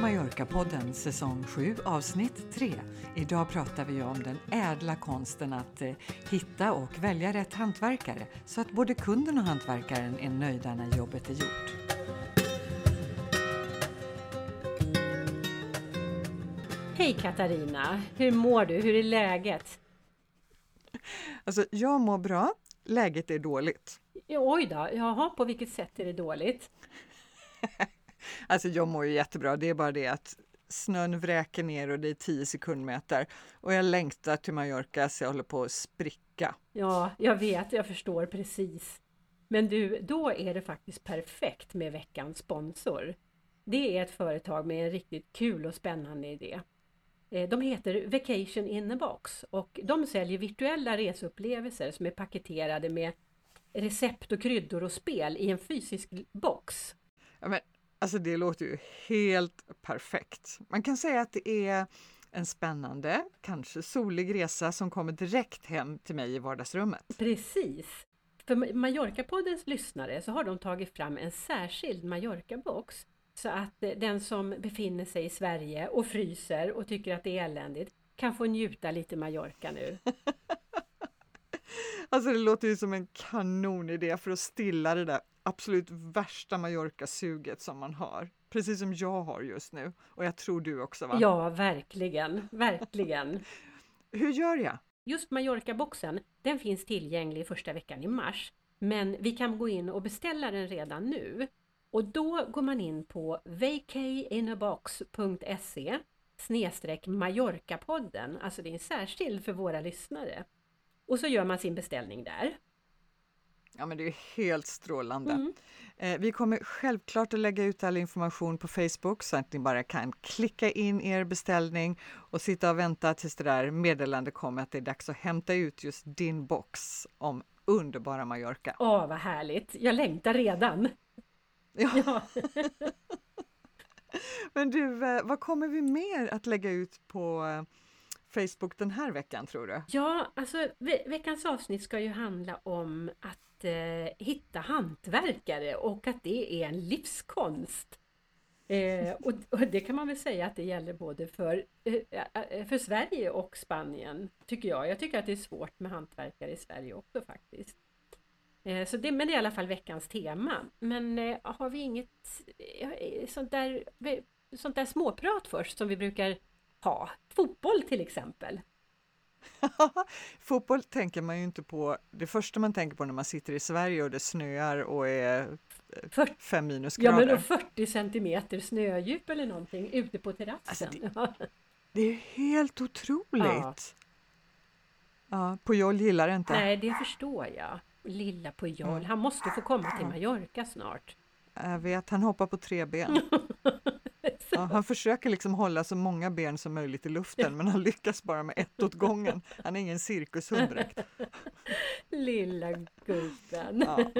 Mallorca-podden säsong 7 avsnitt 3. Idag pratar vi om den ädla konsten att eh, hitta och välja rätt hantverkare så att både kunden och hantverkaren är nöjda när jobbet är gjort. Hej Katarina! Hur mår du? Hur är läget? Alltså, jag mår bra. Läget är dåligt. Oj då, jaha, på vilket sätt är det dåligt? Alltså jag mår ju jättebra, det är bara det att snön vräker ner och det är 10 sekundmeter och jag längtar till Mallorca så jag håller på att spricka. Ja, jag vet, jag förstår precis. Men du, då är det faktiskt perfekt med veckans sponsor. Det är ett företag med en riktigt kul och spännande idé. Eh, de heter Vacation in a box och de säljer virtuella reseupplevelser som är paketerade med recept och kryddor och spel i en fysisk box. Ja, men, alltså det låter ju helt perfekt. Man kan säga att det är en spännande, kanske solig resa som kommer direkt hem till mig i vardagsrummet. Precis! För Mallorca-poddens lyssnare så har de tagit fram en särskild Mallorca-box så att eh, den som befinner sig i Sverige och fryser och tycker att det är eländigt kan få njuta lite Mallorca nu. Alltså det låter ju som en kanonidé för att stilla det där absolut värsta Mallorca-suget som man har. Precis som jag har just nu. Och jag tror du också va? Ja, verkligen, verkligen. Hur gör jag? Just Mallorca-boxen, den finns tillgänglig första veckan i mars. Men vi kan gå in och beställa den redan nu. Och då går man in på vacayinabox.se snedstreck Mallorca-podden, alltså det är en särskild för våra lyssnare. Och så gör man sin beställning där. Ja men det är helt strålande. Mm. Eh, vi kommer självklart att lägga ut all information på Facebook så att ni bara kan klicka in er beställning och sitta och vänta tills det där meddelandet kommer att det är dags att hämta ut just din box om underbara Mallorca. Åh, vad härligt! Jag längtar redan! Ja. ja. Men du, eh, vad kommer vi mer att lägga ut på eh, Facebook den här veckan tror du? Ja, alltså ve veckans avsnitt ska ju handla om att eh, hitta hantverkare och att det är en livskonst. Eh, och, och, det kan man väl säga att det gäller både för, eh, eh, för Sverige och Spanien, tycker jag. Jag tycker att det är svårt med hantverkare i Sverige också faktiskt. Eh, så det, men det är i alla fall veckans tema. Men eh, har vi inget eh, sånt där, eh, sånt där småprat först som vi brukar ha. Fotboll till exempel. Fotboll tänker man ju inte på. Det första man tänker på när man sitter i Sverige och det snöar och är För, fem minusgrader. Ja men 40 centimeter snödjup eller någonting ute på terrassen. Alltså det, det, är helt otroligt! Ja. ja Pujol gillar det inte. Nej, det förstår jag. Lilla Pujol, mm. han måste få komma till Mallorca snart. Jag vet, han hoppar på tre ben. Ja, han försöker liksom hålla så många ben som möjligt i luften men han lyckas bara med ett åt gången. Han är ingen cirkushund direkt. Lilla gubben! Ja.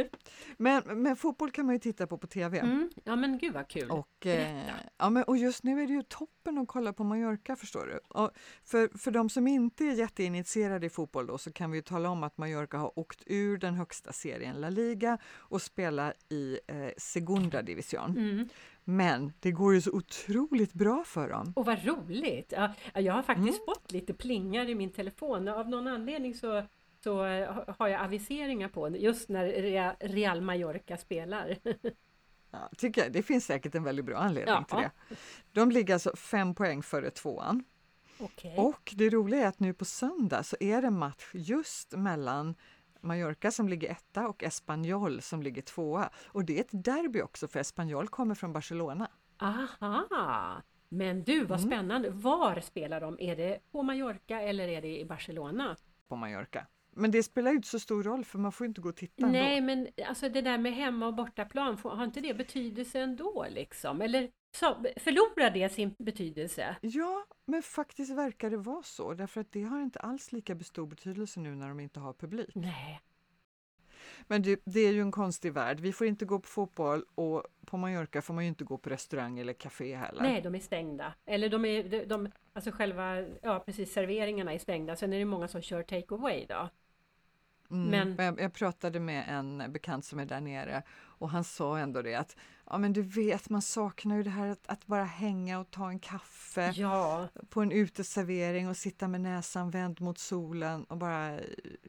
Men, men fotboll kan man ju titta på på TV. Mm. Ja men gud vad kul! Och, eh, ja, men, och just nu är det ju toppen att kolla på Mallorca förstår du. Och för, för de som inte är jätteinitierade i fotboll då så kan vi tala om att Mallorca har åkt ur den högsta serien La Liga och spelar i eh, Segunda Division. Mm. Men det går ju så otroligt bra för dem. Och vad roligt! Ja, jag har faktiskt mm. fått lite plingar i min telefon. Av någon anledning så, så har jag aviseringar på just när Real Mallorca spelar. Ja, tycker jag. Det finns säkert en väldigt bra anledning ja. till det. De ligger alltså fem poäng före tvåan. Okay. Och det roliga är att nu på söndag så är det match just mellan Mallorca som ligger etta och Espanyol som ligger tvåa. Och det är ett derby också för Espanyol kommer från Barcelona. Aha! Men du vad mm. spännande! Var spelar de? Är det på Mallorca eller är det i Barcelona? På Mallorca. Men det spelar inte så stor roll för man får inte gå och titta Nej ändå. men alltså det där med hemma och bortaplan, har inte det betydelse ändå liksom? Eller så, förlorar det sin betydelse? Ja, men faktiskt verkar det vara så därför att det har inte alls lika stor betydelse nu när de inte har publik. Nej. Men det, det, är ju en konstig värld. Vi får inte gå på fotboll och på Mallorca får man ju inte gå på restaurang eller café heller. Nej, de är stängda. Eller de är, de, de, alltså själva, ja precis, serveringarna är stängda. Sen är det många som kör take away då. Mm. Men- Jag, jag pratade med en bekant som är där nere och han sa ändå det att ja, men du vet, man saknar ju det här att, att bara hänga och ta en kaffe Ja, på en uteservering och sitta med näsan vänd mot solen och bara eh,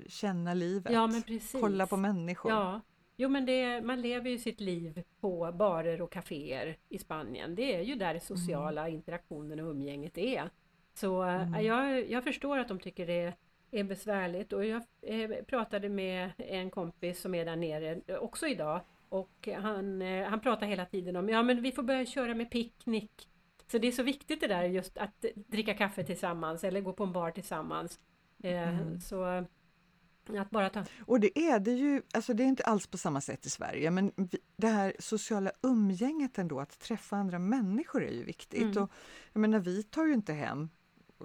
känna livet. ja men precis. Kolla på människor. Ja, jo men det, man lever ju sitt liv på barer och kaféer i Spanien. Det är ju där Mm. sociala interaktionen och umgänget är. Så eh, Mm. jag, jag förstår att de tycker det är besvärligt och jag eh, pratade med en kompis som är där nere också idag och han, eh, han pratar hela tiden om ja men vi får börja köra med picknick. Så det är så viktigt det där just att dricka kaffe tillsammans eller gå på en bar tillsammans. Eh, Mm. Så att bara ta Och det är det ju, alltså det är inte alls på samma sätt i Sverige, men det här sociala umgänget ändå, att träffa andra människor är ju viktigt. Mm. Och jag menar, vi tar ju inte hem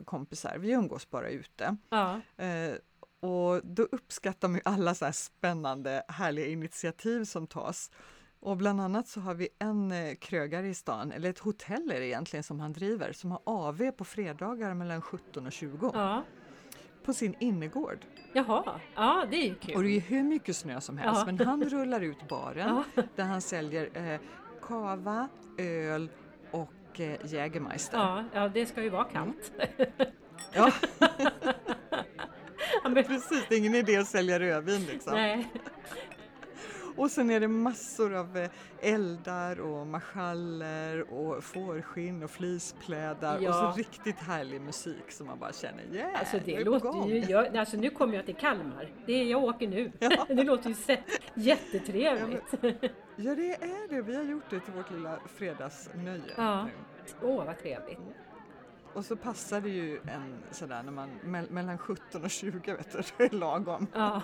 kompisar, vi umgås bara ute. Ja, Eh, och då uppskattar man alla så här spännande, härliga initiativ som tas. Och bland annat så har vi en eh, krögare i stan, eller ett hotell är det egentligen som han driver, som har AV på fredagar mellan 17 och 20 ja. på sin innergård. Jaha, ja det är ju kul. Och det är hur mycket snö som helst, Ja. men han rullar ut baren Ja, där han säljer eh, kava, öl och eh, Jägermeister. ja, ja, det ska ju vara kallt. Ja, Ja, precis, det är ingen idé att sälja rödvin liksom. Nej, Och sen är det massor av eh, eldar och marschaller och fårskinn och flisplädar Ja. och så riktigt härlig musik som man bara känner yeah, alltså det låter gång." ju... Jag, alltså nu kommer jag till Kalmar. Det är, jag åker nu. Ja. Det låter ju jättetrevligt. Ja, det är det. Vi har gjort det till vårt lilla fredagsnöje. Ja. Åh, vad trevligt. Och så passar det ju en sådär när man me- mellan 17 och 20 vet du, det är lagom. Ja.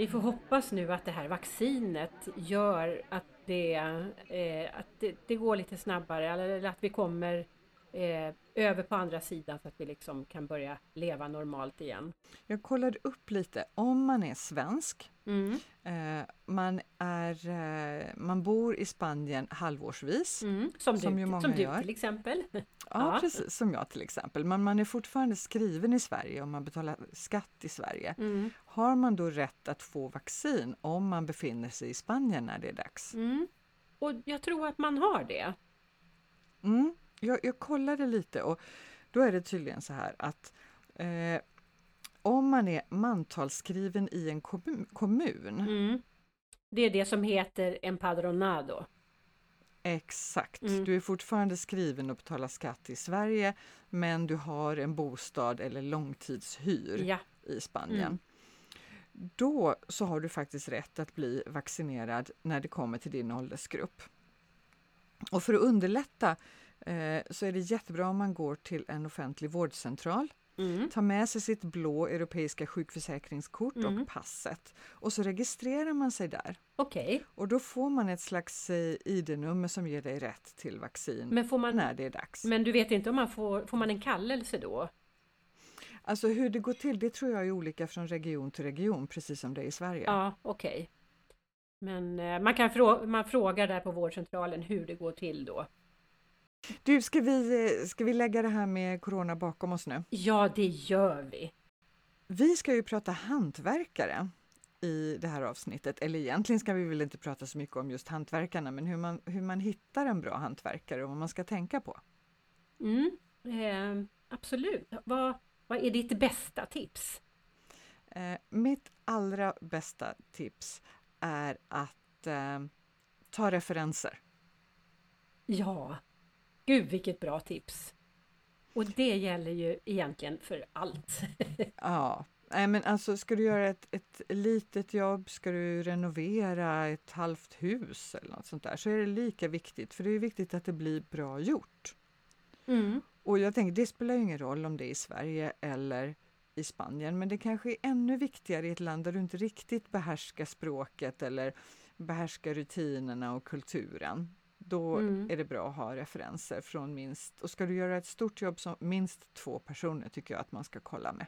Vi får hoppas nu att det här vaccinet gör att det, eh, att det, det går lite snabbare eller att vi kommer eh, över på andra sidan så att vi liksom kan börja leva normalt igen. Jag kollade upp lite, om man är svensk, Mm. eh, man, är, eh, man bor i Spanien halvårsvis, Mm. Som, Som du, som du gör. till exempel. ja, Ja. precis som jag till exempel, men man är fortfarande skriven i Sverige och man betalar skatt i Sverige. Mm. Har man då rätt att få vaccin om man befinner sig i Spanien när det är dags? Mm. Och jag tror att man har det. Jag, jag kollade lite och då är det tydligen så här att eh, om man är mantalsskriven i en kommun, kommun Mm. Det är det som heter empadronado. exakt, Mm. du är fortfarande skriven och betalar skatt i Sverige men du har en bostad eller långtidshyr Ja. i Spanien. Mm. Då så har du faktiskt rätt att bli vaccinerad när det kommer till din åldersgrupp. Och för att underlätta eh, så är det jättebra om man går till en offentlig vårdcentral Mm. Ta med sig sitt blå europeiska sjukförsäkringskort Mm. och passet och så registrerar man sig där. Okej, Och då får man ett slags eh, ID-nummer som ger dig rätt till vaccin men, får man, när det är dags. men du vet inte om man får, får man en kallelse då? Alltså hur det går till, det tror jag är olika från region till region, precis som det är i Sverige. Ja, okej. Men eh, man kan frå man frågar där på vårdcentralen hur det går till då. Du, ska vi, ska vi lägga det här med corona bakom oss nu? Ja, det gör vi. Vi ska ju prata hantverkare i det här avsnittet, eller egentligen ska vi väl inte prata så mycket om just hantverkarna, men hur man, hur man hittar en bra hantverkare och vad man ska tänka på. Mm, eh, absolut. Vad, vad är ditt bästa tips? Eh, mitt allra bästa tips är att eh, ta referenser. Ja, gud vilket bra tips. Och det gäller ju egentligen för allt. Ja, nej, men alltså ska du göra ett, ett litet jobb, ska du renovera ett halvt hus eller något sånt där, så är det lika viktigt, för det är viktigt att det blir bra gjort. Mm. Och jag tänker, det spelar ju ingen roll om det är i Sverige eller i Spanien, men det kanske är ännu viktigare i ett land där du inte riktigt behärskar språket eller behärskar rutinerna och kulturen. Då Mm. är det bra att ha referenser från minst, och ska du göra ett stort jobb som minst två personer tycker jag att man ska kolla med.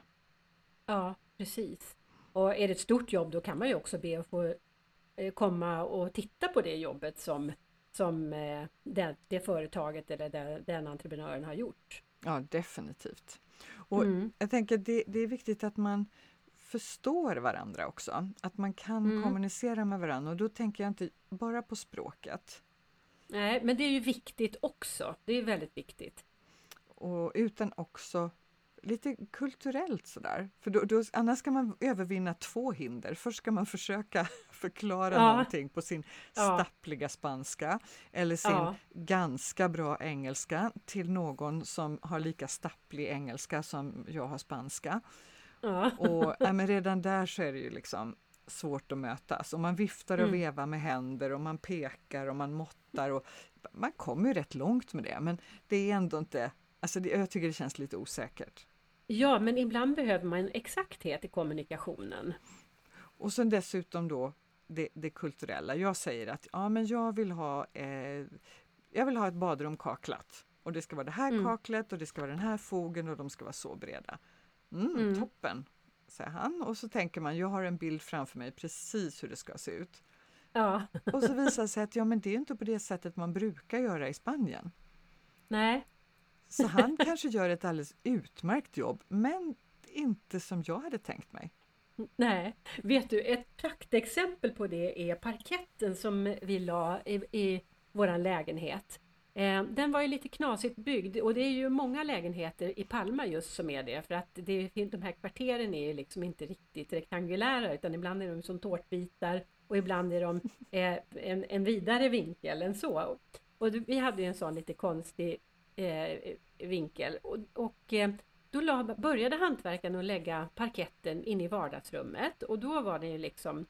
Ja, precis. Och är det ett stort jobb då kan man ju också be att få eh, komma och titta på det jobbet som, som eh, det, det företaget eller den, den entreprenören har gjort. Ja, definitivt. Och mm. Jag tänker det, det är viktigt att man förstår varandra också, att man kan mm. kommunicera med varandra och då tänker jag inte bara på språket. Nej, men det är ju viktigt också. Det är väldigt viktigt. Och utan också lite kulturellt sådär. För då, då, annars ska man övervinna två hinder. Först ska man försöka förklara ja. någonting på sin ja. stappliga spanska eller sin ja. ganska bra engelska till någon som har lika stapplig engelska som jag har spanska. Ja. Och ja, men redan där så är det ju liksom svårt att mötas och man viftar och mm. vevar med händer och man pekar och man måttar och man kommer ju rätt långt med det men det är ändå inte, alltså det, jag tycker det känns lite osäkert. Ja, men ibland behöver man exakthet i kommunikationen. Och sen dessutom då det, det kulturella. Jag säger att ja, men jag vill ha eh, jag vill ha ett badrum kaklat och det ska vara det här mm. kaklet och det ska vara den här fogen och de ska vara så breda. Mm, mm. Toppen, säger han och så tänker man, jag har en bild framför mig precis hur det ska se ut. Ja. och så visar det sig att ja, men det är inte på det sättet man brukar göra i Spanien. Nej. Så han kanske gör ett alldeles utmärkt jobb, men inte som jag hade tänkt mig. Nej, vet du, ett praktexempel på det är parketten som vi la i, i vår lägenhet. Eh, den var ju lite knasigt byggd och det är ju många lägenheter i Palma just som är det för att det, de här kvarteren är ju liksom inte riktigt rektangulära utan ibland är de som tårtbitar och ibland är de eh, en, en vidare vinkel än så. Och vi hade ju en sån lite konstig eh, vinkel och, och eh, då la, började hantverkaren att lägga parketten in i vardagsrummet och då var det ju liksom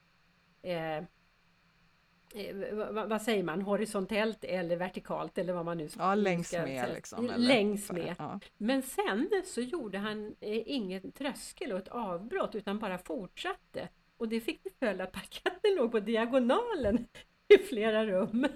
eh, Eh, vad, vad, säger man, horisontellt eller vertikalt eller vad man nu ska Ja, längs ska, med liksom. Eller, längs med. Ja. Men sen så gjorde han eh, ingen tröskel och ett avbrott utan bara fortsatte. Och det fick till följd att parketten låg på diagonalen i flera rum.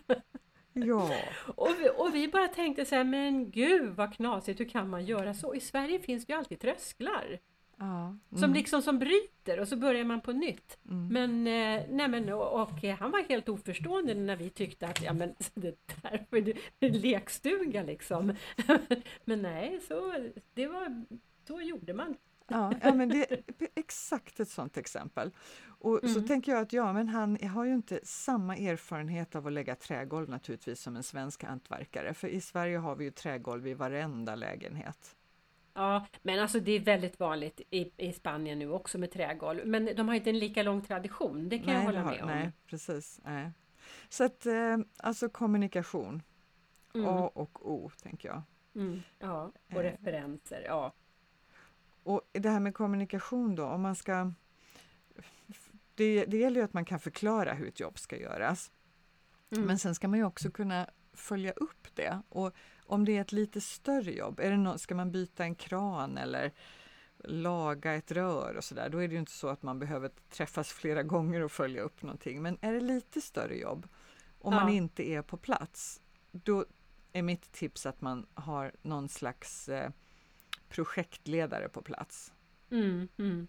Ja. och, vi, och vi bara tänkte så här, men gud vad knasigt, hur kan man göra så? I Sverige finns det ju alltid trösklar. Ja. Mm. Som liksom som bryter och så börjar man på nytt. Mm. Men, eh, nej men och, och, han var helt oförstående när vi tyckte att ja men det där var ju lekstuga liksom. men nej, så, det var, så gjorde man. Ja, ja men det är exakt ett sådant exempel. Och mm. så tänker jag att ja, men han har ju inte samma erfarenhet av att lägga trägolv naturligtvis som en svensk hantverkare. För i Sverige har vi ju trägolv i varenda lägenhet. Ja, men alltså det är väldigt vanligt i, i Spanien nu också med trägolv. Men de har inte en lika lång tradition, det kan nej, jag hålla med om. Nej, precis. Nej. Så att eh, alltså kommunikation, mm. A och O tänker jag. Mm, ja, och eh. referenser, ja. Och det här med kommunikation då, om man ska... Det, det gäller ju att man kan förklara hur ett jobb ska göras. Mm. Men sen ska man ju också kunna följa upp det. Och om det är ett lite större jobb, är det no ska man byta en kran eller laga ett rör och sådär, då är det ju inte så att man behöver träffas flera gånger och följa upp någonting. Men är det lite större jobb, om ja. man inte är på plats, då är mitt tips att man har någon slags eh, projektledare på plats. Mm, mm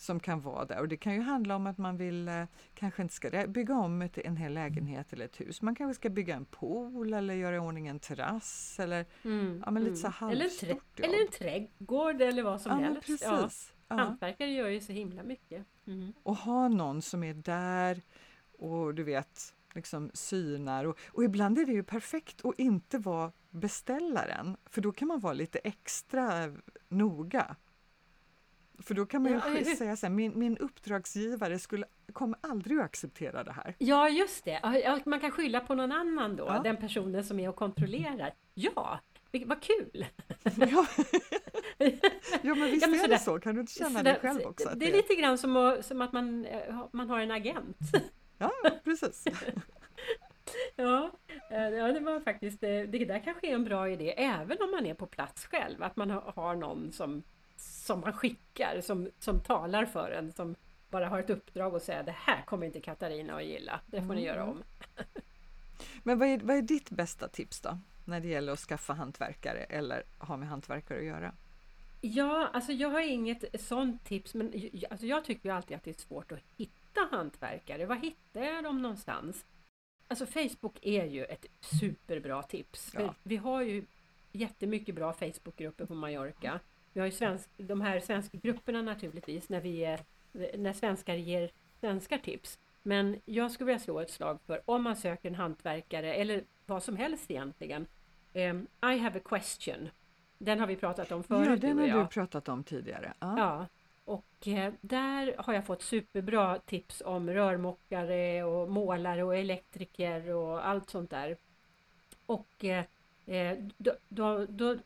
som kan vara där. Och det kan ju handla om att man vill eh, kanske inte ska bygga om ett, en hel lägenhet eller ett hus. Man kanske ska bygga en pool eller göra i ordning en terrass eller mm, ja, men lite mm. så eller, en eller en trädgård eller vad som ja, helst. Precis. Ja. Hantverkare gör ju så himla mycket. Mm. Och ha någon som är där och du vet liksom synar och, och ibland är det ju perfekt att inte vara beställaren för då kan man vara lite extra noga för då kan man ju säga så här, min, min uppdragsgivare skulle, kommer aldrig att acceptera det här. Ja, just det. Man kan skylla på någon annan då, ja. den personen som är och kontrollerar. Ja, vad kul! Ja, ja men visst ja, men är det så, kan du inte känna sådär, det själv också? Det, det är lite grann som, att, som att man, eh, man har en agent. Ja, precis. Ja, eh, ja, det var faktiskt, det, det där kanske är en bra idé, även om man är på plats själv, att man har någon som som man skickar, som, som talar för en, som bara har ett uppdrag att säga det här kommer inte Katarina att gilla, det får mm. ni göra om. Men vad är, vad är ditt bästa tips då, när det gäller att skaffa hantverkare eller ha med hantverkare att göra? Ja, alltså jag har inget sånt tips, men alltså jag tycker ju alltid att det är svårt att hitta hantverkare. Var hittar jag dem någonstans? Alltså Facebook är ju ett superbra tips. Ja. Vi har ju jättemycket bra Facebookgrupper på Mallorca. Vi har ju svensk, de här svenska grupperna naturligtvis när, vi är, när svenskar ger svenskar tips. Men jag skulle vilja slå ett slag för om man söker en hantverkare eller vad som helst egentligen. Um, I have a question. Den har vi pratat om förut. Ja, den har du pratat om tidigare. Ja, ja och eh, där har jag fått superbra tips om rörmokare och målare och elektriker och allt sånt där. Och eh, eh då, då, då,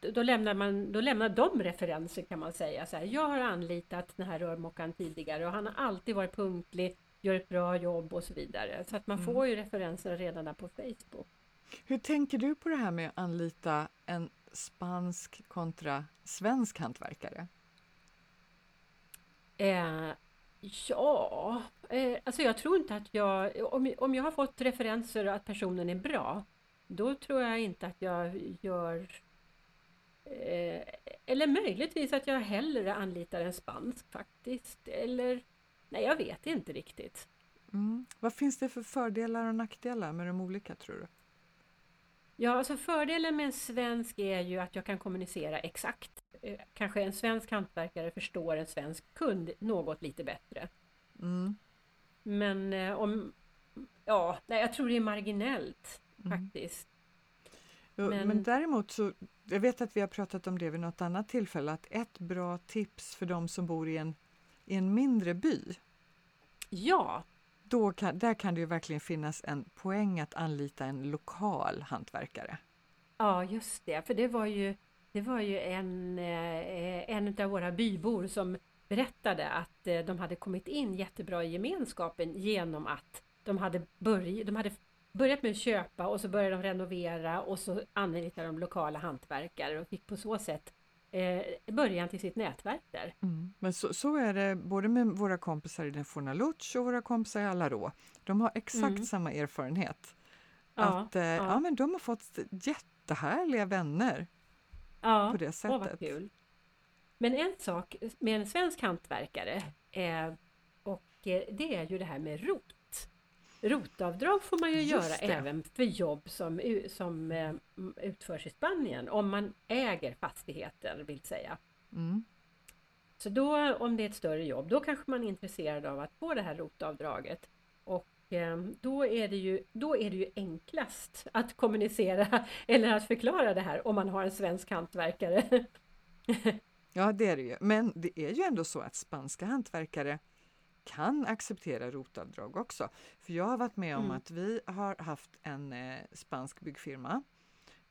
då, lämnar man, då lämnar de referenser kan man säga. Så här, jag har anlitat den här rörmokaren tidigare och han har alltid varit punktlig, gör ett bra jobb och så vidare. Så att man mm. får ju referenser redan där på Facebook. Hur tänker du på det här med att anlita en spansk kontra svensk hantverkare? Eh, ja, eh, alltså jag tror inte att jag... Om, om jag har fått referenser att personen är bra, då tror jag inte att jag gör... Eh, eller möjligtvis att jag hellre anlitar en spansk faktiskt. Eller... Nej, jag vet inte riktigt. Mm. Vad finns det för fördelar och nackdelar med de olika tror du? Ja, alltså fördelen med en svensk är ju att jag kan kommunicera exakt. Eh, kanske en svensk hantverkare förstår en svensk kund något lite bättre. Mm. Men eh, om... Ja, nej, jag tror det är marginellt mm. faktiskt. Jo, men, men däremot så, jag vet att vi har pratat om det vid något annat tillfälle, att ett bra tips för de som bor i en, i en mindre by. Ja, då kan, där kan det ju verkligen finnas en poäng att anlita en lokal hantverkare. Ja, just det, för det var ju, det var ju en, eh, en av våra bybor som berättade att eh, de hade kommit in jättebra i gemenskapen genom att de hade, börj de hade börjat med att köpa och så började de renovera och så anlitade de lokala hantverkare och fick på så sätt eh, början till sitt nätverk där. Mm. Men så, så, är det både med våra kompisar i Fornaluch och våra kompisar i Alarå. De har exakt mm. samma erfarenhet. Ja, att eh, ja. ja. men de har fått jättehärliga vänner ja, på det sättet. Åh, kul. Men en sak med en svensk hantverkare eh, och eh, det är ju det här med rot. Rotavdrag får man ju Just göra det. även för jobb som, som eh, utförs i Spanien, om man äger fastigheter vill säga. Mm. Så då, om det är ett större jobb, då kanske man är intresserad av att få det här rotavdraget. Och eh, då är, det ju, då är det ju enklast att kommunicera eller att förklara det här om man har en svensk hantverkare. ja, det är det ju. Men det är ju ändå så att spanska hantverkare kan acceptera rotavdrag också. För jag har varit med om mm. att vi har haft en eh, spansk byggfirma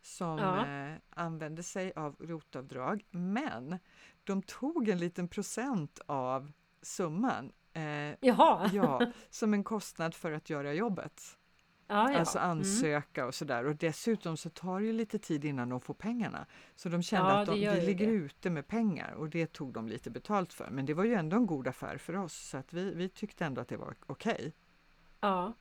som ja. eh, använde sig av rotavdrag, men de tog en liten procent av summan eh, ja, som en kostnad för att göra jobbet. Ja, ja. Alltså mm. ansöka mm. och sådär. Och dessutom så tar det ju lite tid innan de får pengarna. Så de kände ja, att de, vi ligger det. ute med pengar och det tog de lite betalt för. Men det var ju ändå en god affär för oss så att vi, vi tyckte ändå att det var okej. Okay. Ja,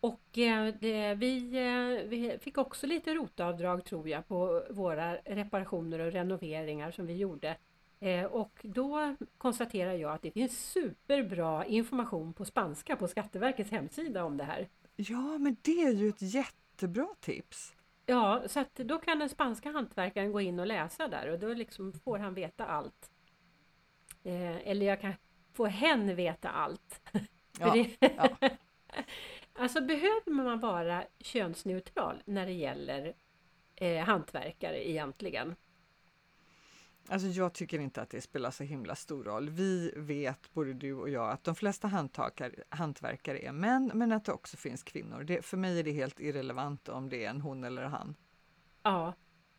och eh, det, vi, eh, vi fick också lite rotavdrag tror jag på våra reparationer och renoveringar som vi gjorde. Eh, och då konstaterar jag att det finns superbra information på spanska på Skatteverkets hemsida om det här. Ja, men det är ju ett jättebra tips. Ja, så att då kan den spanska hantverkaren gå in och läsa där och då liksom får han veta allt. Eh, eller jag kan få hen veta allt. Ja, ja. alltså behöver man vara könsneutral när det gäller eh, hantverkare egentligen? Alltså jag tycker inte att det spelar så himla stor roll. Vi vet, både du och jag, att de flesta hantverkare är män, men att det också finns kvinnor. Det, för mig är det helt irrelevant om det är en hon eller han. Ja,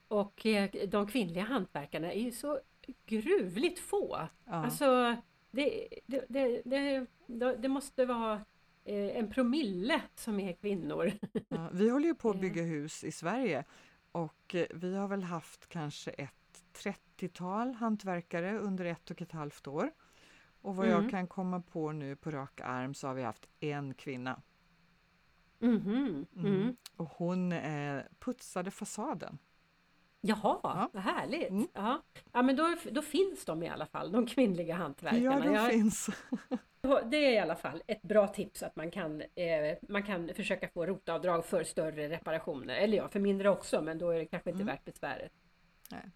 och eh, de kvinnliga hantverkarna är ju så gruvligt få. Ja. Alltså, det, det, det, det, måste vara eh, en promille som är kvinnor. Ja, vi håller ju på att bygga hus i Sverige och eh, vi har väl haft kanske ett 30-tal hantverkare under ett och ett halvt år. Och vad mm. jag kan komma på nu på rak arm så har vi haft en kvinna. Mm. Mm. Och hon eh, putsade fasaden. Jaha, ja. vad härligt! Mm. Ja. ja, men då, då finns de i alla fall, de kvinnliga hantverkarna. Ja, de jag, finns. Det är i alla fall ett bra tips att man kan, eh, man kan försöka få rotavdrag för större reparationer. Eller ja, för mindre också, men då är det kanske inte mm. värt besväret. Nej.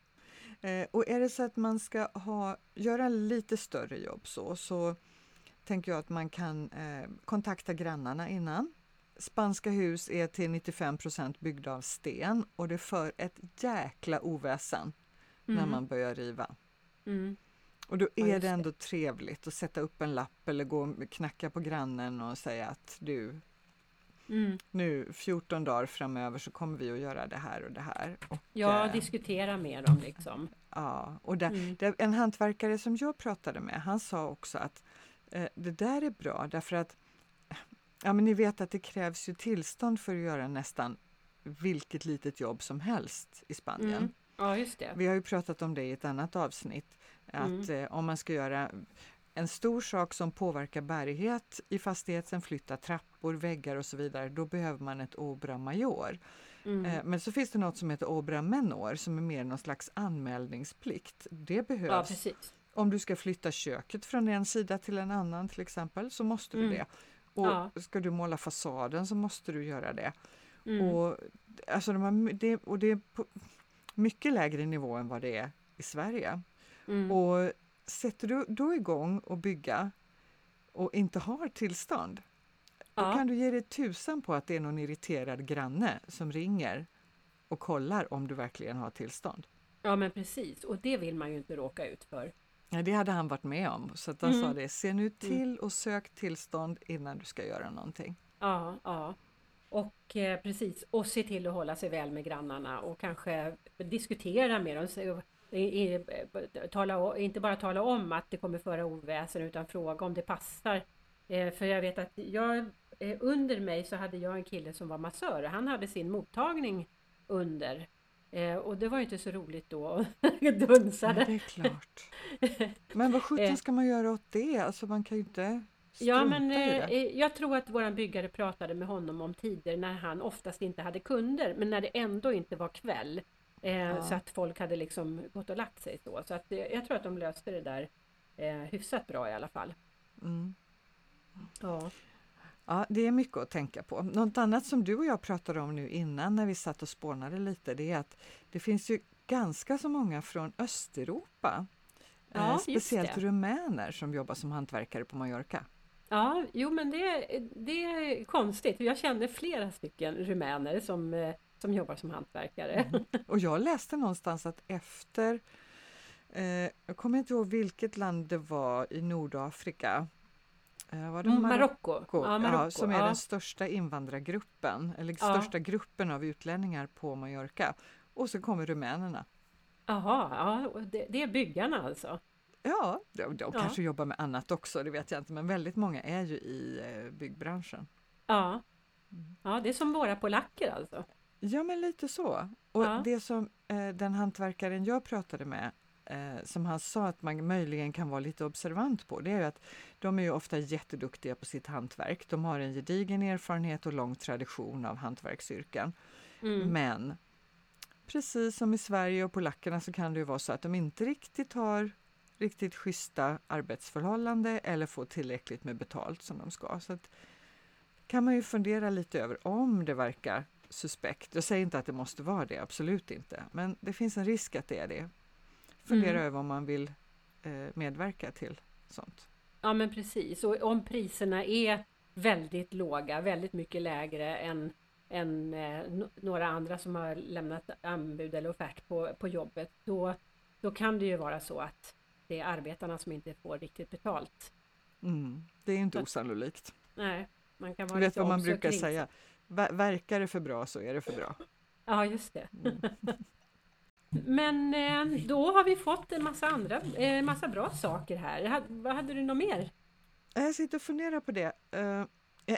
Eh, och är det så att man ska ha, göra lite större jobb så, så tänker jag att man kan eh, kontakta grannarna innan. Spanska hus är till 95% byggda av sten och det för ett jäkla oväsen mm. när man börjar riva. Mm. Och då är ja, det ändå det. trevligt att sätta upp en lapp eller gå och knacka på grannen och säga att du, mm. nu 14 dagar framöver så kommer vi att göra det här och det här. Och, ja, äh, diskutera med dem liksom. Ja, och där, mm. där, en hantverkare som jag pratade med, han sa också att eh, det där är bra därför att ja, men ni vet att det krävs ju tillstånd för att göra nästan vilket litet jobb som helst i Spanien. Mm. Ja, just det. Vi har ju pratat om det i ett annat avsnitt. Att mm. eh, om man ska göra en stor sak som påverkar bärighet i fastigheten, flytta trappor, väggar och så vidare, då behöver man ett obra major. Mm. Eh, men så finns det något som heter obra menor som är mer någon slags anmälningsplikt. Det behövs. Ja, om du ska flytta köket från en sida till en annan till exempel så måste du mm. det. Och ja. ska du måla fasaden så måste du göra det. Mm. Och, alltså de har, det, och det är på mycket lägre nivå än vad det är i Sverige. Mm. Och sätter du då igång och bygga och inte har tillstånd, ja. då kan du ge dig tusan på att det är någon irriterad granne som ringer och kollar om du verkligen har tillstånd. Ja men precis, och det vill man ju inte råka ut för. Ja, det hade han varit med om, så att han mm. sa det, se nu mm. till och sök tillstånd innan du ska göra någonting. Ja, ja. Och eh, precis, och se till att hålla sig väl med grannarna och kanske diskutera med dem. Tala, inte bara tala om att det kommer föra oväsen utan fråga om det passar. Eh, för jag vet att jag, eh, under mig så hade jag en kille som var massör. Han hade sin mottagning under. Eh, och det var ju inte så roligt då. Dunsade. det är klart. Men vad sjutton ska man göra åt det? Alltså man kan ju inte Ja, men eh, jag tror att våran byggare pratade med honom om tider när han oftast inte hade kunder, men när det ändå inte var kväll. Eh, ja. Så att folk hade liksom gått och lagt sig då. Så att, jag tror att de löste det där eh, hyfsat bra i alla fall. Mm. Ja. Ja, det är mycket att tänka på. Något annat som du och jag pratade om nu innan när vi satt och spånade lite, det är att det finns ju ganska så många från Östeuropa. Ja, eh, speciellt rumäner som jobbar som hantverkare på Mallorca. Ja, jo men det, det är konstigt. Jag känner flera stycken rumäner som, eh, som jobbar som hantverkare. Mm. Och jag läste någonstans att efter, eh, jag kommer inte ihåg vilket land det var i Nordafrika, eh, var det mm, Marocko? Marocko, ja, Marocko ja, som är ja. den största invandrargruppen, eller största gruppen av utlänningar på Mallorca. Och så kommer rumänerna. Jaha, ja, det, det är byggarna alltså? Ja, de, de ja. kanske jobbar med annat också, det vet jag inte, men väldigt många är ju i eh, byggbranschen. Ja. Mm. ja, det är som våra polacker alltså? Ja, men lite så. Och ja. det som eh, den hantverkaren jag pratade med, eh, som han sa att man möjligen kan vara lite observant på, det är att de är ju ofta jätteduktiga på sitt hantverk. De har en gedigen erfarenhet och lång tradition av hantverksyrken. Mm. Men precis som i Sverige och polackerna så kan det ju vara så att de inte riktigt har riktigt schyssta arbetsförhållanden eller få tillräckligt med betalt som de ska. Så att, kan man ju fundera lite över om det verkar suspekt. Jag säger inte att det måste vara det, absolut inte. Men det finns en risk att det är det. Fundera mm. över om man vill eh, medverka till sånt. Ja men precis, och om priserna är väldigt låga, väldigt mycket lägre än, än eh, några andra som har lämnat anbud eller offert på, på jobbet, då, då kan det ju vara så att det är arbetarna som inte får riktigt betalt. Mm, det är inte så, osannolikt. Nej, man kan vara du vet vad man brukar säga, verkar det för bra så är det för bra. Ja, just det. Mm. Men eh, då har vi fått en massa andra, eh, massa bra saker här. Vad hade du något mer? Jag sitter och funderar på det.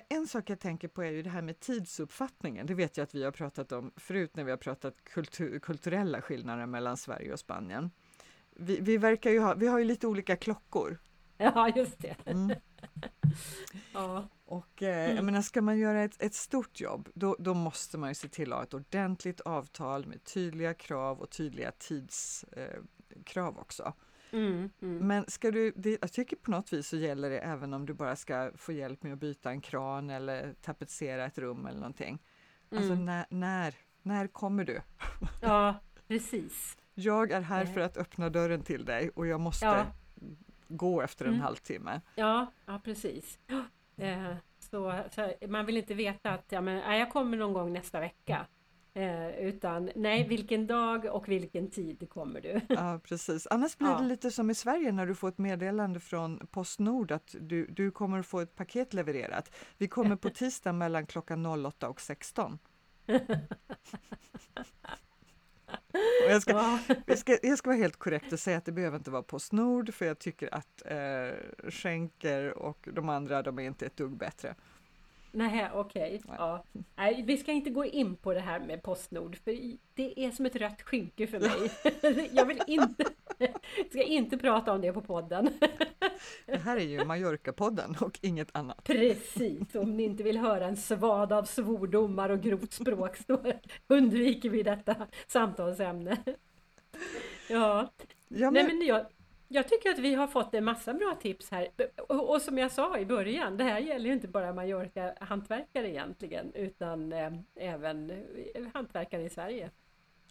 En sak jag tänker på är ju det här med tidsuppfattningen. Det vet jag att vi har pratat om förut när vi har pratat kultur, kulturella skillnader mellan Sverige och Spanien. Vi, vi, verkar ju ha, vi har ju lite olika klockor. Ja, just det. Mm. ja. Och eh, jag menar, ska man göra ett, ett stort jobb, då, då, måste man ju se till att ha ett ordentligt avtal med tydliga krav och tydliga tidskrav eh, också. Mm, mm. Men ska du, det, jag tycker på något vis så gäller det även om du bara ska få hjälp med att byta en kran eller tapetsera ett rum eller någonting. Alltså Mm. när, när, när kommer du? Ja, precis. Jag är här Eh. för att öppna dörren till dig och jag måste Ja. gå efter en Mm. halvtimme. Ja, ja precis. Eh, så, så man vill inte veta att ja, men, jag kommer någon gång nästa vecka. Eh, utan nej, vilken dag och vilken tid kommer du? Ja, precis. Annars blir Ja. det lite som i Sverige när du får ett meddelande från Postnord att du, du kommer att få ett paket levererat. Vi kommer på tisdag mellan klockan 08 och 16. Jag, ska, Ja, jag, ska, jag ska vara helt korrekt och säga att det behöver inte vara Postnord för jag tycker att eh, Schenker och de andra de är inte ett dugg bättre. Nej, okej. Nej. Ja. Nej, vi ska inte gå in på det här med Postnord, för det är som ett rött skynke för mig. jag vill inte, ska inte prata om det på podden. Det här är ju Mallorca-podden och inget annat. Precis, om ni inte vill höra en svad av svordomar och grovt språk så undviker vi detta samtalsämne. Ja, Ja, nej men, men jag, jag tycker att vi har fått en massa bra tips här. Och, och som jag sa i början, det här gäller ju inte bara Mallorca-hantverkare egentligen, utan eh, även eh, hantverkare i Sverige.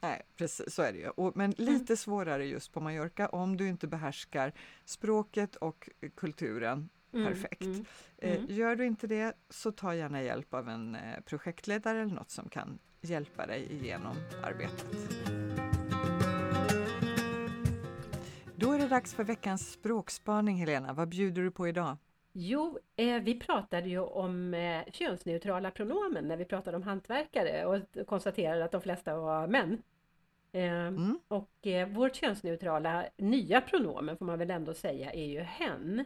nej, precis så är det ju. Och, men lite svårare just på Mallorca om du inte behärskar språket och kulturen Mm, perfekt. mm, Eh, mm. Gör du inte det så ta gärna hjälp av en eh, projektledare eller något som kan hjälpa dig igenom arbetet. Då är det dags för veckans språkspaning Helena. Vad bjuder du på idag? Jo, eh, vi pratade ju om eh, könsneutrala pronomen när vi pratade om hantverkare och konstaterade att de flesta var män. Eh, Mm. Och eh, vårt könsneutrala nya pronomen får man väl ändå säga är ju hen.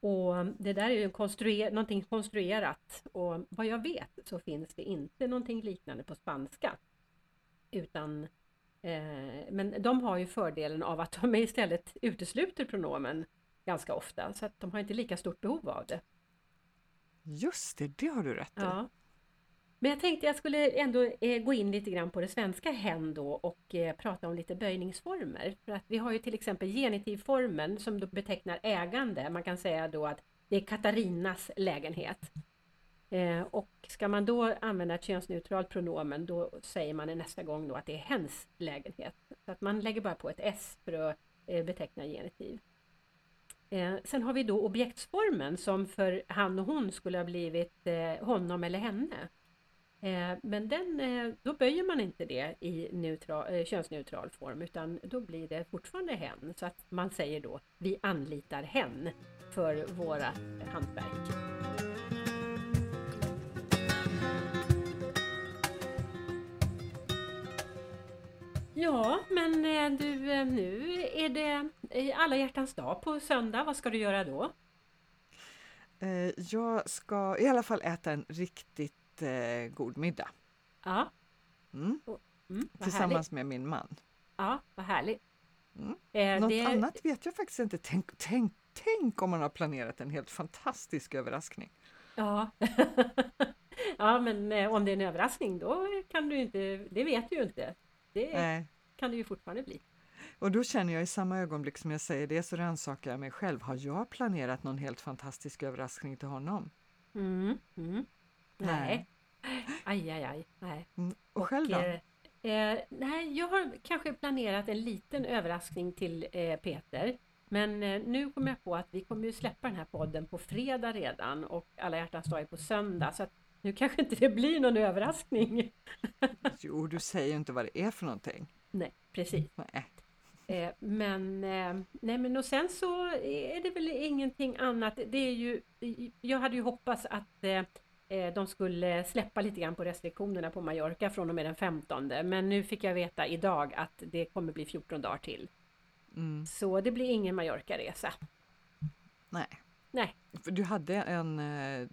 Och det där är ju konstruer någonting konstruerat och vad jag vet så finns det inte någonting liknande på spanska. Utan Men de har ju fördelen av att de istället utesluter pronomen ganska ofta så att de har inte lika stort behov av det. Just det, det har du rätt i. Ja. Men jag tänkte jag skulle ändå eh, gå in lite grann på det svenska hen då och eh, prata om lite böjningsformer. För att vi har ju till exempel genitivformen som betecknar ägande. Man kan säga då att det är Katarinas lägenhet. Eh, och ska man då använda ett könsneutralt pronomen då säger man nästa gång då att det är hens lägenhet. Så att man lägger bara på ett s för att eh, beteckna genitiv. Eh, sen har vi då objektsformen som för han och hon skulle ha blivit eh, honom eller henne. Eh, men den, eh, då böjer man inte det i neutral, eh, könsneutral form utan då blir det fortfarande hen. Så att man säger då vi anlitar hen för våra hantverk. Ja, men eh, du, eh, nu är det eh, alla hjärtans dag på söndag. Vad ska du göra då? Jag ska i alla fall äta en riktigt god middag. Ja, Mm. mm, vad härligt. Tillsammans med min man. Ja, vad härligt. Mm. Eh, Något det, annat vet jag faktiskt inte. Tänk, tänk, tänk om man har planerat en helt fantastisk överraskning. Ja. ja, men om det är en överraskning då kan du inte, det vet du ju inte. Det Nej. kan det ju fortfarande bli. Och då känner jag i samma ögonblick som jag säger det så rannsakar jag mig själv. Har jag planerat någon helt fantastisk överraskning till honom? Mm, mm. Nej. Nej. Aj, aj, aj. Nej. Mm. Och, själv då? eh, eh, nej, jag har kanske planerat en liten överraskning till eh, Peter. Men eh, nu kommer jag på att vi kommer ju släppa den här podden på fredag redan och alla hjärtans dag är på söndag. Så nu kanske inte det blir någon överraskning. Jo, du säger inte vad det är för någonting. Nej, precis. Nej. Eh, men, eh, nej men och sen så är det väl ingenting annat. Det är ju, jag hade ju hoppats att eh, de skulle släppa lite grann på restriktionerna på Mallorca från och med den 15. Men nu fick jag veta idag att det kommer bli 14 dagar till. Mm. Så det blir ingen Mallorca-resa. Nej. Nej, För du hade en, eh,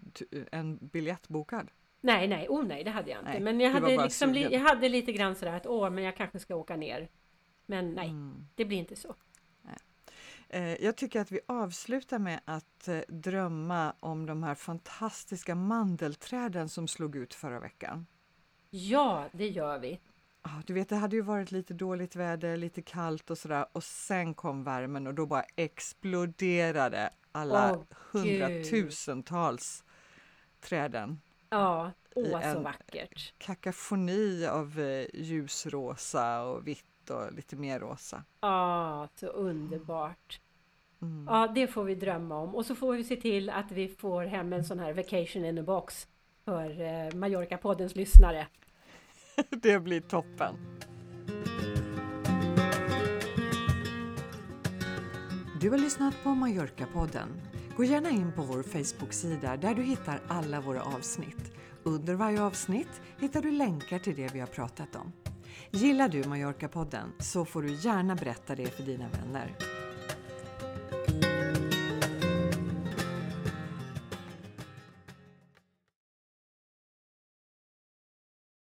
en biljett bokad? nej, nej, oh nej, det hade jag inte. Nej, men jag hade, liksom, jag hade lite grann sådär att åh, men jag kanske ska åka ner. Men nej, Mm. det blir inte så. Eh, Jag tycker att vi avslutar med att eh, drömma om de här fantastiska mandelträden som slog ut förra veckan. Ja, det gör vi. Ja, du vet, det hade ju varit lite dåligt väder, lite kallt och sådär och sen kom värmen och då bara exploderade alla Åh, hundratusentals träden. Ja, åh så vackert. Kakafoni av eh, ljusrosa och vitt och lite mer rosa. Ja, så underbart. Mm. Ja, det får vi drömma om. Och så får vi se till att vi får hem en sån här vacation in a box för eh, Mallorca-poddens lyssnare. Det blir toppen. Du har lyssnat på Mallorca-podden. Gå gärna in på vår Facebook-sida där du hittar alla våra avsnitt. Under varje avsnitt hittar du länkar till det vi har pratat om. Gillar du Mallorca-podden så får du gärna berätta det för dina vänner.